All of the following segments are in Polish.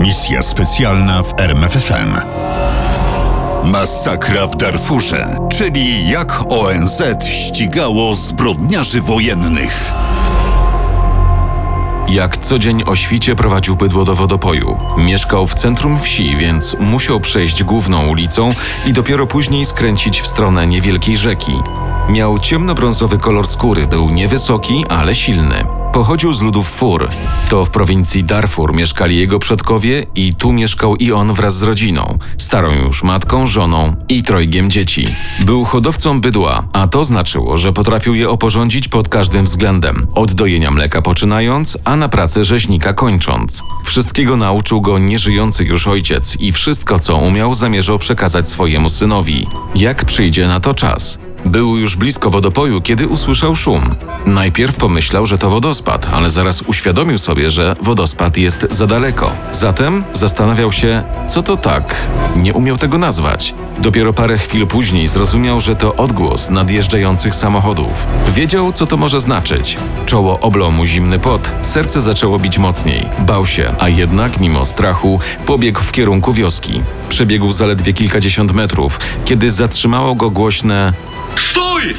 Misja specjalna w RMFFM. Masakra w Darfurze, czyli jak ONZ ścigało zbrodniarzy wojennych. Jak co dzień o świcie prowadził bydło do wodopoju. Mieszkał w centrum wsi, więc musiał przejść główną ulicą i dopiero później skręcić w stronę niewielkiej rzeki. Miał ciemnobrązowy kolor skóry, był niewysoki, ale silny. Pochodził z ludów Fur. To w prowincji Darfur mieszkali jego przodkowie i tu mieszkał i on wraz z rodziną, starą już matką, żoną i trojgiem dzieci. Był hodowcą bydła, a to znaczyło, że potrafił je oporządzić pod każdym względem, od dojenia mleka poczynając, a na pracę rzeźnika kończąc. Wszystkiego nauczył go nieżyjący już ojciec i wszystko, co umiał, zamierzał przekazać swojemu synowi. Jak przyjdzie na to czas? Był już blisko wodopoju, kiedy usłyszał szum. Najpierw pomyślał, że to wodospad, ale zaraz uświadomił sobie, że wodospad jest za daleko. Zatem zastanawiał się, co to tak. Nie umiał tego nazwać. Dopiero parę chwil później zrozumiał, że to odgłos nadjeżdżających samochodów. Wiedział, co to może znaczyć. Czoło oblał mu zimny pot, serce zaczęło bić mocniej. Bał się, a jednak, mimo strachu, pobiegł w kierunku wioski. Przebiegł zaledwie kilkadziesiąt metrów, kiedy zatrzymało go głośne Stój!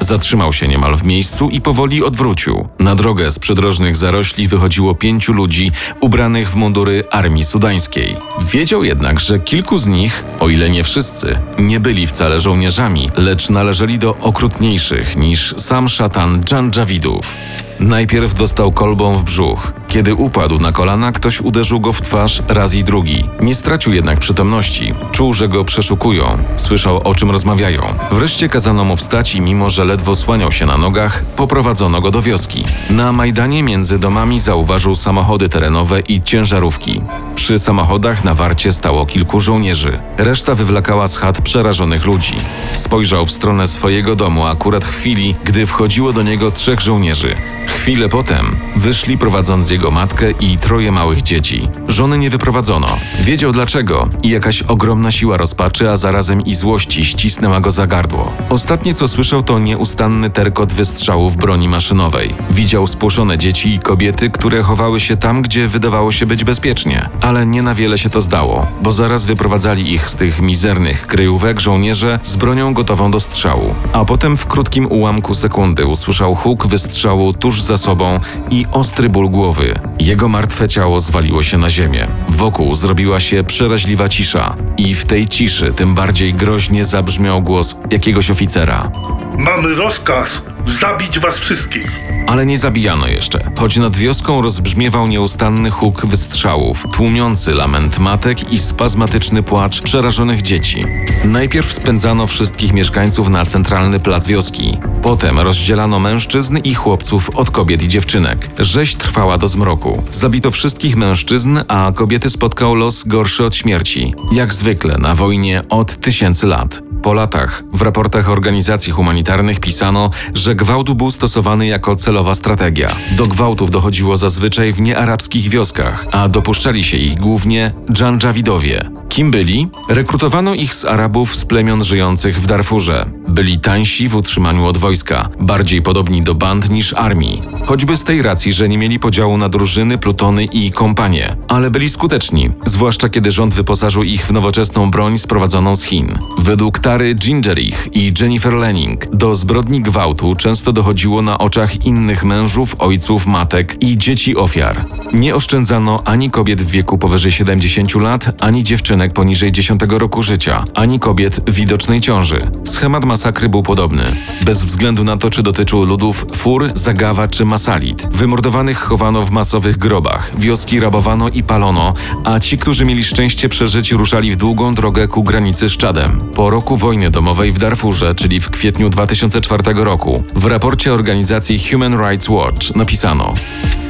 Zatrzymał się niemal w miejscu i powoli odwrócił. Na drogę z przydrożnych zarośli wychodziło pięciu ludzi ubranych w mundury armii sudańskiej. Wiedział jednak, że kilku z nich, o ile nie wszyscy, nie byli wcale żołnierzami, lecz należeli do okrutniejszych niż sam szatan Dżandżawidów. Najpierw dostał kolbą w brzuch. Kiedy upadł na kolana, ktoś uderzył go w twarz raz i drugi. Nie stracił jednak przytomności. Czuł, że go przeszukują. Słyszał, o czym rozmawiają. Wreszcie kazano mu wstać i mimo, że ledwo słaniał się na nogach, poprowadzono go do wioski. Na Majdanie między domami zauważył samochody terenowe i ciężarówki. Przy samochodach na warcie stało kilku żołnierzy. Reszta wywlekała z chat przerażonych ludzi. Spojrzał w stronę swojego domu akurat chwili, gdy wchodziło do niego trzech żołnierzy. Chwilę potem wyszli prowadząc jego matkę i troje małych dzieci. Żony nie wyprowadzono. Wiedział dlaczego i jakaś ogromna siła rozpaczy, a zarazem i złości ścisnęła go za gardło. Ostatnie co słyszał to nieustanny terkot wystrzałów broni maszynowej. Widział spłoszone dzieci i kobiety, które chowały się tam, gdzie wydawało się być bezpiecznie. Ale nie na wiele się to zdało, bo zaraz wyprowadzali ich z tych mizernych kryjówek żołnierze z bronią gotową do strzału. A potem w krótkim ułamku sekundy usłyszał huk wystrzału tuż za sobą i ostry ból głowy. Jego martwe ciało zwaliło się na ziemię. Wokół zrobiła się przeraźliwa cisza. I w tej ciszy tym bardziej groźnie zabrzmiał głos jakiegoś oficera. Mamy rozkaz zabić was wszystkich. Ale nie zabijano jeszcze, choć nad wioską rozbrzmiewał nieustanny huk wystrzałów, tłumiący lament matek i spazmatyczny płacz przerażonych dzieci. Najpierw spędzano wszystkich mieszkańców na centralny plac wioski. Potem rozdzielano mężczyzn i chłopców od kobiet i dziewczynek. Rzeź trwała do zmroku. Zabito wszystkich mężczyzn, a kobiety spotkał los gorszy od śmierci. Jak zwykle na wojnie od tysięcy lat. Po latach w raportach organizacji humanitarnych pisano, że gwałt był stosowany jako celowa strategia. Do gwałtów dochodziło zazwyczaj w niearabskich wioskach, a dopuszczali się ich głównie Dżandżawidowie. Kim byli? Rekrutowano ich z Arabów z plemion żyjących w Darfurze. Byli tańsi w utrzymaniu od wojska, bardziej podobni do band niż armii. Choćby z tej racji, że nie mieli podziału na drużyny, plutony i kompanie. Ale byli skuteczni, zwłaszcza kiedy rząd wyposażył ich w nowoczesną broń sprowadzoną z Chin. Według Tary Gingerich i Jennifer Lenning do zbrodni gwałtu często dochodziło na oczach innych mężów, ojców, matek i dzieci ofiar. Nie oszczędzano ani kobiet w wieku powyżej 70 lat, ani dziewczynek poniżej 10 roku życia, ani kobiet widocznej ciąży. Schemat masakry był podobny. Bez względu na to, czy dotyczył ludów Fur, Zagawa czy Masalit. Wymordowanych chowano w masowych grobach, wioski rabowano i palono, a ci, którzy mieli szczęście przeżyć, ruszali w długą drogę ku granicy z Czadem. Po roku wojny domowej w Darfurze, czyli w kwietniu 2004 roku, w raporcie organizacji Human Rights Watch napisano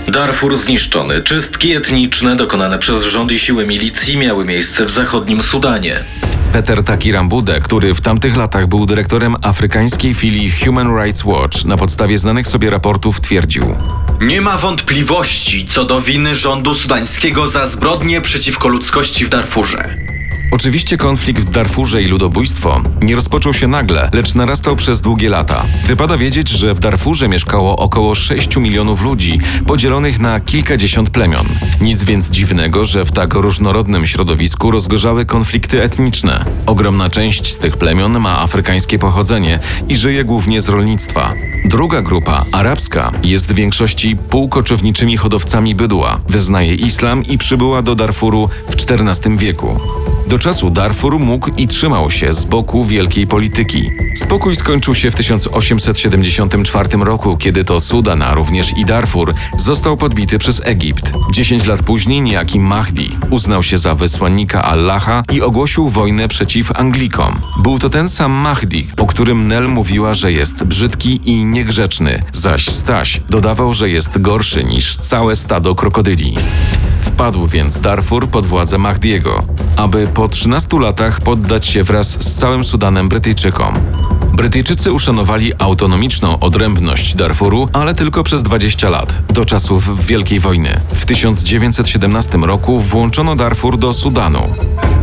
Darfur zniszczony. Czystki etniczne dokonane przez rząd i siły milicji miały miejsce w zachodnim Sudanie. Peter Takirambude, który w tamtych latach był dyrektorem afrykańskiej filii Human Rights Watch, na podstawie znanych sobie raportów twierdził: Nie ma wątpliwości co do winy rządu sudańskiego za zbrodnie przeciwko ludzkości w Darfurze. Oczywiście konflikt w Darfurze i ludobójstwo nie rozpoczął się nagle, lecz narastał przez długie lata. Wypada wiedzieć, że w Darfurze mieszkało około 6 milionów ludzi, podzielonych na kilkadziesiąt plemion. Nic więc dziwnego, że w tak różnorodnym środowisku rozgorzały konflikty etniczne. Ogromna część z tych plemion ma afrykańskie pochodzenie i żyje głównie z rolnictwa. Druga grupa, arabska, jest w większości półkoczowniczymi hodowcami bydła, wyznaje islam i przybyła do Darfuru w XIV wieku. Do czasu Darfur mógł i trzymał się z boku wielkiej polityki. Spokój skończył się w 1874 roku, kiedy to Sudan, a również i Darfur, został podbity przez Egipt. Dziesięć lat później niejaki Mahdi uznał się za wysłannika Allaha i ogłosił wojnę przeciw Anglikom. Był to ten sam Mahdi, o którym Nel mówiła, że jest brzydki i niegrzeczny, zaś Staś dodawał, że jest gorszy niż całe stado krokodyli. Wpadł więc Darfur pod władzę Mahdiego, aby po 13 latach poddać się wraz z całym Sudanem Brytyjczykom. Brytyjczycy uszanowali autonomiczną odrębność Darfuru, ale tylko przez 20 lat, do czasów Wielkiej Wojny. W 1917 roku włączono Darfur do Sudanu.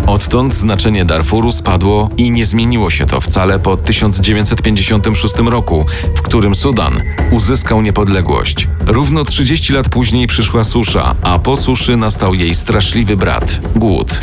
Odtąd znaczenie Darfuru spadło i nie zmieniło się to wcale po 1956 roku, w którym Sudan uzyskał niepodległość. Równo 30 lat później przyszła susza, a po suszy nastał jej straszliwy brat głód.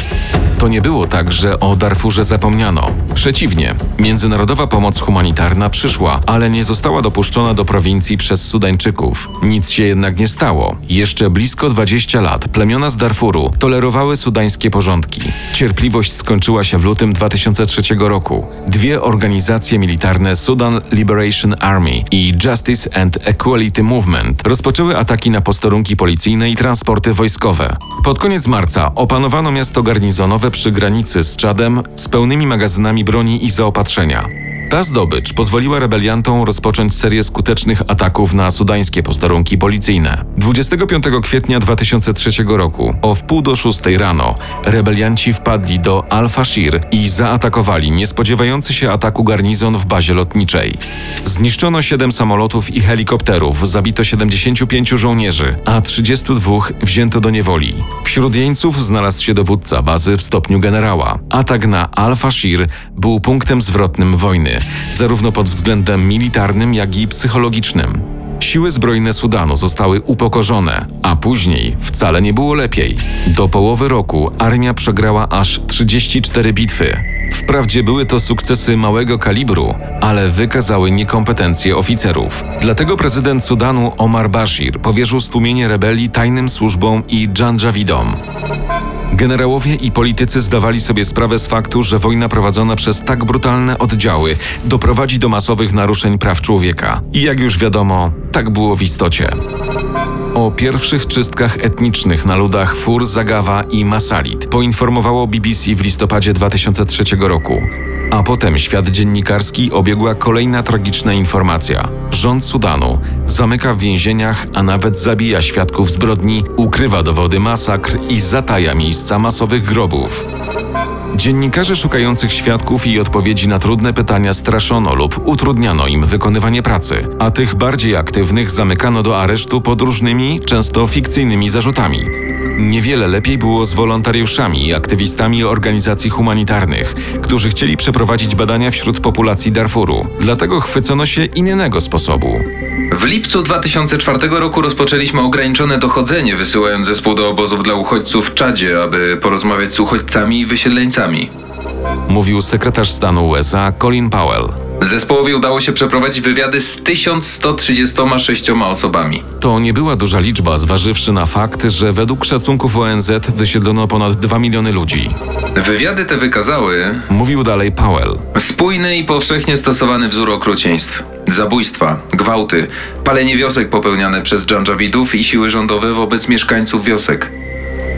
To nie było tak, że o Darfurze zapomniano. Przeciwnie, międzynarodowa pomoc humanitarna przyszła, ale nie została dopuszczona do prowincji przez Sudańczyków. Nic się jednak nie stało. Jeszcze blisko 20 lat plemiona z Darfuru tolerowały sudańskie porządki. Cierpliwość skończyła się w lutym 2003 roku. Dwie organizacje militarne Sudan Liberation Army i Justice and Equality Movement rozpoczęły ataki na posterunki policyjne i transporty wojskowe. Pod koniec marca opanowano miasto garnizonowe przy granicy z Czadem z pełnymi magazynami broni i zaopatrzenia. Ta zdobycz pozwoliła rebeliantom rozpocząć serię skutecznych ataków na sudańskie posterunki policyjne. 25 kwietnia 2003 roku o wpół do szóstej rano rebelianci wpadli do Al-Fashir i zaatakowali niespodziewający się ataku garnizon w bazie lotniczej. Zniszczono 7 samolotów i helikopterów, zabito 75 żołnierzy, a 32 wzięto do niewoli. Wśród jeńców znalazł się dowódca bazy w stopniu generała. Atak na Al-Fashir był punktem zwrotnym wojny zarówno pod względem militarnym, jak i psychologicznym. Siły zbrojne Sudanu zostały upokorzone, a później wcale nie było lepiej. Do połowy roku armia przegrała aż 34 bitwy. Wprawdzie były to sukcesy małego kalibru, ale wykazały niekompetencje oficerów. Dlatego prezydent Sudanu Omar Bashir powierzył stłumienie rebelii tajnym służbom i Janjawidom. Generałowie i politycy zdawali sobie sprawę z faktu, że wojna prowadzona przez tak brutalne oddziały doprowadzi do masowych naruszeń praw człowieka. I jak już wiadomo, tak było w istocie. O pierwszych czystkach etnicznych na ludach Fur, Zagawa i Masalit poinformowało BBC w listopadzie 2003 roku. A potem świat dziennikarski obiegła kolejna tragiczna informacja. Rząd Sudanu zamyka w więzieniach, a nawet zabija świadków zbrodni, ukrywa dowody masakr i zataja miejsca masowych grobów. Dziennikarze szukających świadków i odpowiedzi na trudne pytania straszono lub utrudniano im wykonywanie pracy, a tych bardziej aktywnych zamykano do aresztu pod różnymi, często fikcyjnymi zarzutami. Niewiele lepiej było z wolontariuszami i aktywistami organizacji humanitarnych, którzy chcieli przeprowadzić badania wśród populacji Darfuru. Dlatego chwycono się innego sposobu. W lipcu 2004 roku rozpoczęliśmy ograniczone dochodzenie, wysyłając zespół do obozów dla uchodźców w Czadzie, aby porozmawiać z uchodźcami i wysiedleńcami. Mówił sekretarz stanu USA Colin Powell. Zespołowi udało się przeprowadzić wywiady z 1136 osobami. To nie była duża liczba, zważywszy na fakt, że według szacunków ONZ wysiedlono ponad 2 miliony ludzi. Wywiady te wykazały Mówił dalej Powell. spójny i powszechnie stosowany wzór okrucieństw. Zabójstwa, gwałty, palenie wiosek popełniane przez dżandżawidów i siły rządowe wobec mieszkańców wiosek.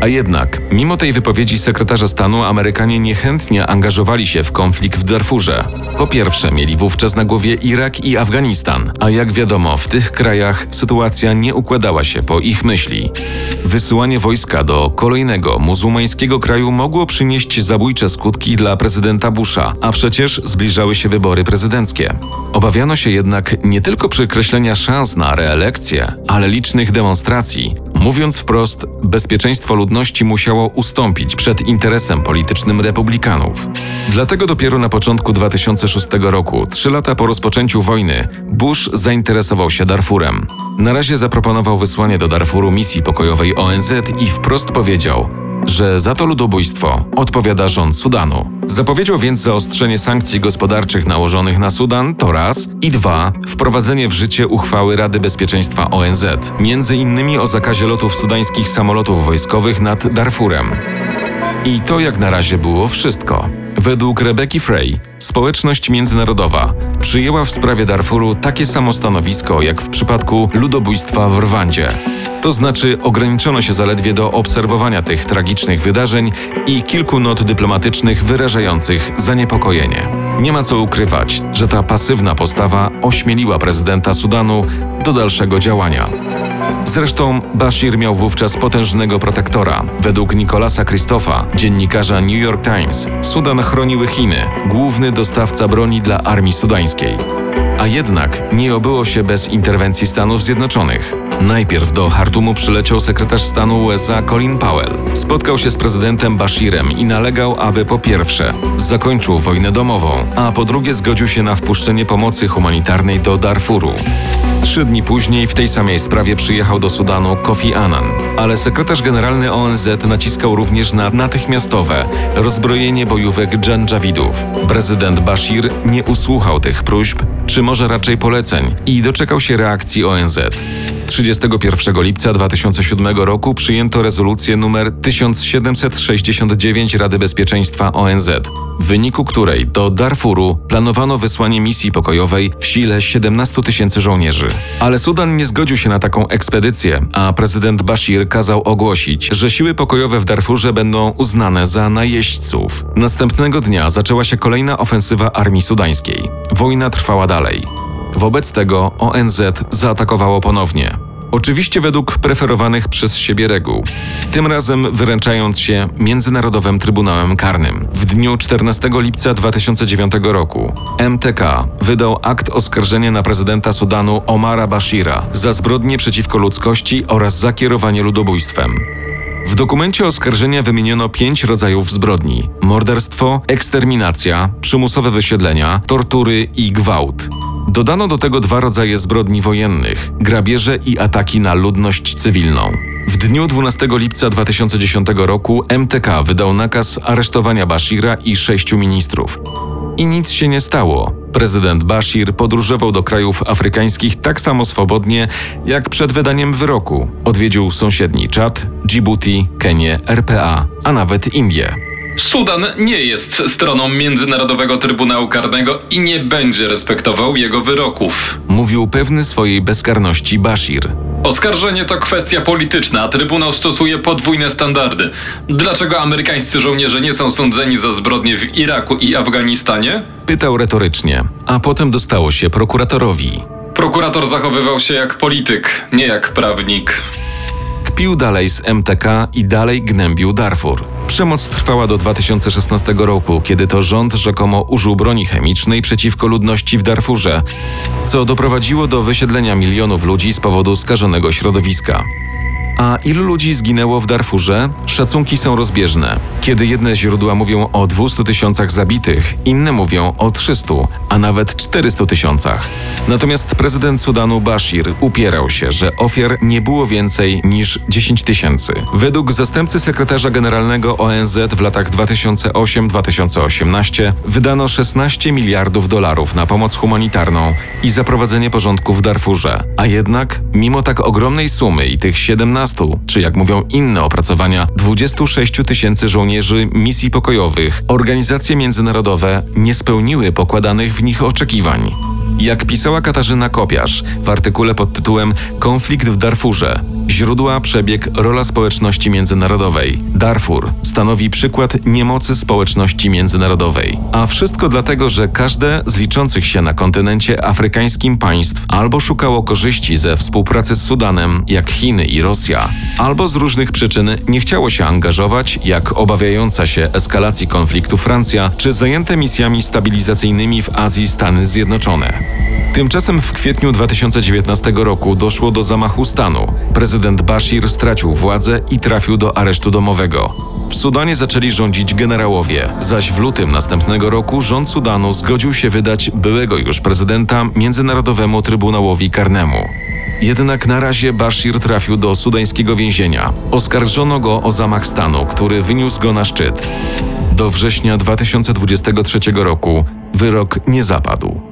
A jednak, mimo tej wypowiedzi sekretarza stanu, Amerykanie niechętnie angażowali się w konflikt w Darfurze. Po pierwsze, mieli wówczas na głowie Irak i Afganistan, a jak wiadomo, w tych krajach sytuacja nie układała się po ich myśli. Wysyłanie wojska do kolejnego muzułmańskiego kraju mogło przynieść zabójcze skutki dla prezydenta Busha, a przecież zbliżały się wybory prezydenckie. Obawiano się jednak nie tylko przekreślenia szans na reelekcję, ale licznych demonstracji, Mówiąc wprost, bezpieczeństwo ludności musiało ustąpić przed interesem politycznym republikanów. Dlatego dopiero na początku 2006 roku, trzy lata po rozpoczęciu wojny, Bush zainteresował się Darfurem. Na razie zaproponował wysłanie do Darfuru misji pokojowej ONZ i wprost powiedział, że za to ludobójstwo odpowiada rząd Sudanu. Zapowiedział więc zaostrzenie sankcji gospodarczych nałożonych na Sudan to raz i dwa wprowadzenie w życie uchwały Rady Bezpieczeństwa ONZ, między innymi o zakazie lotów sudańskich samolotów wojskowych nad Darfurem. I to jak na razie było wszystko. Według Rebeki Frey, społeczność międzynarodowa przyjęła w sprawie Darfuru takie samo stanowisko jak w przypadku ludobójstwa w Rwandzie. To znaczy ograniczono się zaledwie do obserwowania tych tragicznych wydarzeń i kilku not dyplomatycznych wyrażających zaniepokojenie. Nie ma co ukrywać, że ta pasywna postawa ośmieliła prezydenta Sudanu do dalszego działania. Zresztą Bashir miał wówczas potężnego protektora. Według Nicolasa Christopha, dziennikarza New York Times, Sudan chroniły Chiny, główny dostawca broni dla armii sudańskiej. A jednak nie obyło się bez interwencji Stanów Zjednoczonych. Najpierw do Hartumu przyleciał sekretarz stanu USA Colin Powell. Spotkał się z prezydentem Bashirem i nalegał, aby po pierwsze zakończył wojnę domową, a po drugie zgodził się na wpuszczenie pomocy humanitarnej do Darfuru. Trzy dni później w tej samej sprawie przyjechał do Sudanu Kofi Annan, ale sekretarz generalny ONZ naciskał również na natychmiastowe rozbrojenie bojówek Dżandżawidów. Prezydent Bashir nie usłuchał tych próśb, czy może raczej poleceń, i doczekał się reakcji ONZ. 31 lipca 2007 roku przyjęto rezolucję nr 1769 Rady Bezpieczeństwa ONZ, w wyniku której do Darfuru planowano wysłanie misji pokojowej w sile 17 tysięcy żołnierzy. Ale Sudan nie zgodził się na taką ekspedycję, a prezydent Bashir kazał ogłosić, że siły pokojowe w Darfurze będą uznane za najeźdźców. Następnego dnia zaczęła się kolejna ofensywa armii sudańskiej. Wojna trwała dalej. Wobec tego ONZ zaatakowało ponownie. Oczywiście według preferowanych przez siebie reguł. Tym razem wyręczając się Międzynarodowym Trybunałem Karnym. W dniu 14 lipca 2009 roku MTK wydał akt oskarżenia na prezydenta Sudanu Omara Bashira za zbrodnie przeciwko ludzkości oraz za kierowanie ludobójstwem. W dokumencie oskarżenia wymieniono pięć rodzajów zbrodni: morderstwo, eksterminacja, przymusowe wysiedlenia, tortury i gwałt. Dodano do tego dwa rodzaje zbrodni wojennych: grabieże i ataki na ludność cywilną. W dniu 12 lipca 2010 roku MTK wydał nakaz aresztowania Bashira i sześciu ministrów. I nic się nie stało. Prezydent Bashir podróżował do krajów afrykańskich tak samo swobodnie, jak przed wydaniem wyroku. Odwiedził sąsiedni Czad, Djibouti, Kenię, RPA, a nawet Indie. Sudan nie jest stroną Międzynarodowego Trybunału Karnego i nie będzie respektował jego wyroków. Mówił pewny swojej bezkarności Bashir. Oskarżenie to kwestia polityczna, a Trybunał stosuje podwójne standardy. Dlaczego amerykańscy żołnierze nie są sądzeni za zbrodnie w Iraku i Afganistanie? Pytał retorycznie, a potem dostało się prokuratorowi. Prokurator zachowywał się jak polityk, nie jak prawnik. Kpił dalej z MTK i dalej gnębił Darfur. Przemoc trwała do 2016 roku, kiedy to rząd rzekomo użył broni chemicznej przeciwko ludności w Darfurze, co doprowadziło do wysiedlenia milionów ludzi z powodu skażonego środowiska. A ilu ludzi zginęło w Darfurze? Szacunki są rozbieżne. Kiedy jedne źródła mówią o 200 tysiącach zabitych, inne mówią o 300, a nawet 400 tysiącach. Natomiast prezydent Sudanu Bashir upierał się, że ofiar nie było więcej niż 10 tysięcy. Według zastępcy sekretarza generalnego ONZ w latach 2008-2018 wydano 16 miliardów dolarów na pomoc humanitarną i zaprowadzenie porządku w Darfurze. A jednak, mimo tak ogromnej sumy i tych 17, czy jak mówią inne opracowania, 26 tysięcy żołnierzy misji pokojowych, organizacje międzynarodowe nie spełniły pokładanych w nich oczekiwań. Jak pisała Katarzyna Kopiarz w artykule pod tytułem Konflikt w Darfurze. Źródła, przebieg, rola społeczności międzynarodowej. Darfur stanowi przykład niemocy społeczności międzynarodowej. A wszystko dlatego, że każde z liczących się na kontynencie afrykańskim państw albo szukało korzyści ze współpracy z Sudanem, jak Chiny i Rosja, albo z różnych przyczyn nie chciało się angażować, jak obawiająca się eskalacji konfliktu Francja, czy zajęte misjami stabilizacyjnymi w Azji Stany Zjednoczone. Tymczasem w kwietniu 2019 roku doszło do zamachu stanu. Prezydent Prezydent Bashir stracił władzę i trafił do aresztu domowego. W Sudanie zaczęli rządzić generałowie, zaś w lutym następnego roku rząd Sudanu zgodził się wydać byłego już prezydenta Międzynarodowemu Trybunałowi Karnemu. Jednak na razie Bashir trafił do sudańskiego więzienia. Oskarżono go o zamach stanu, który wyniósł go na szczyt. Do września 2023 roku wyrok nie zapadł.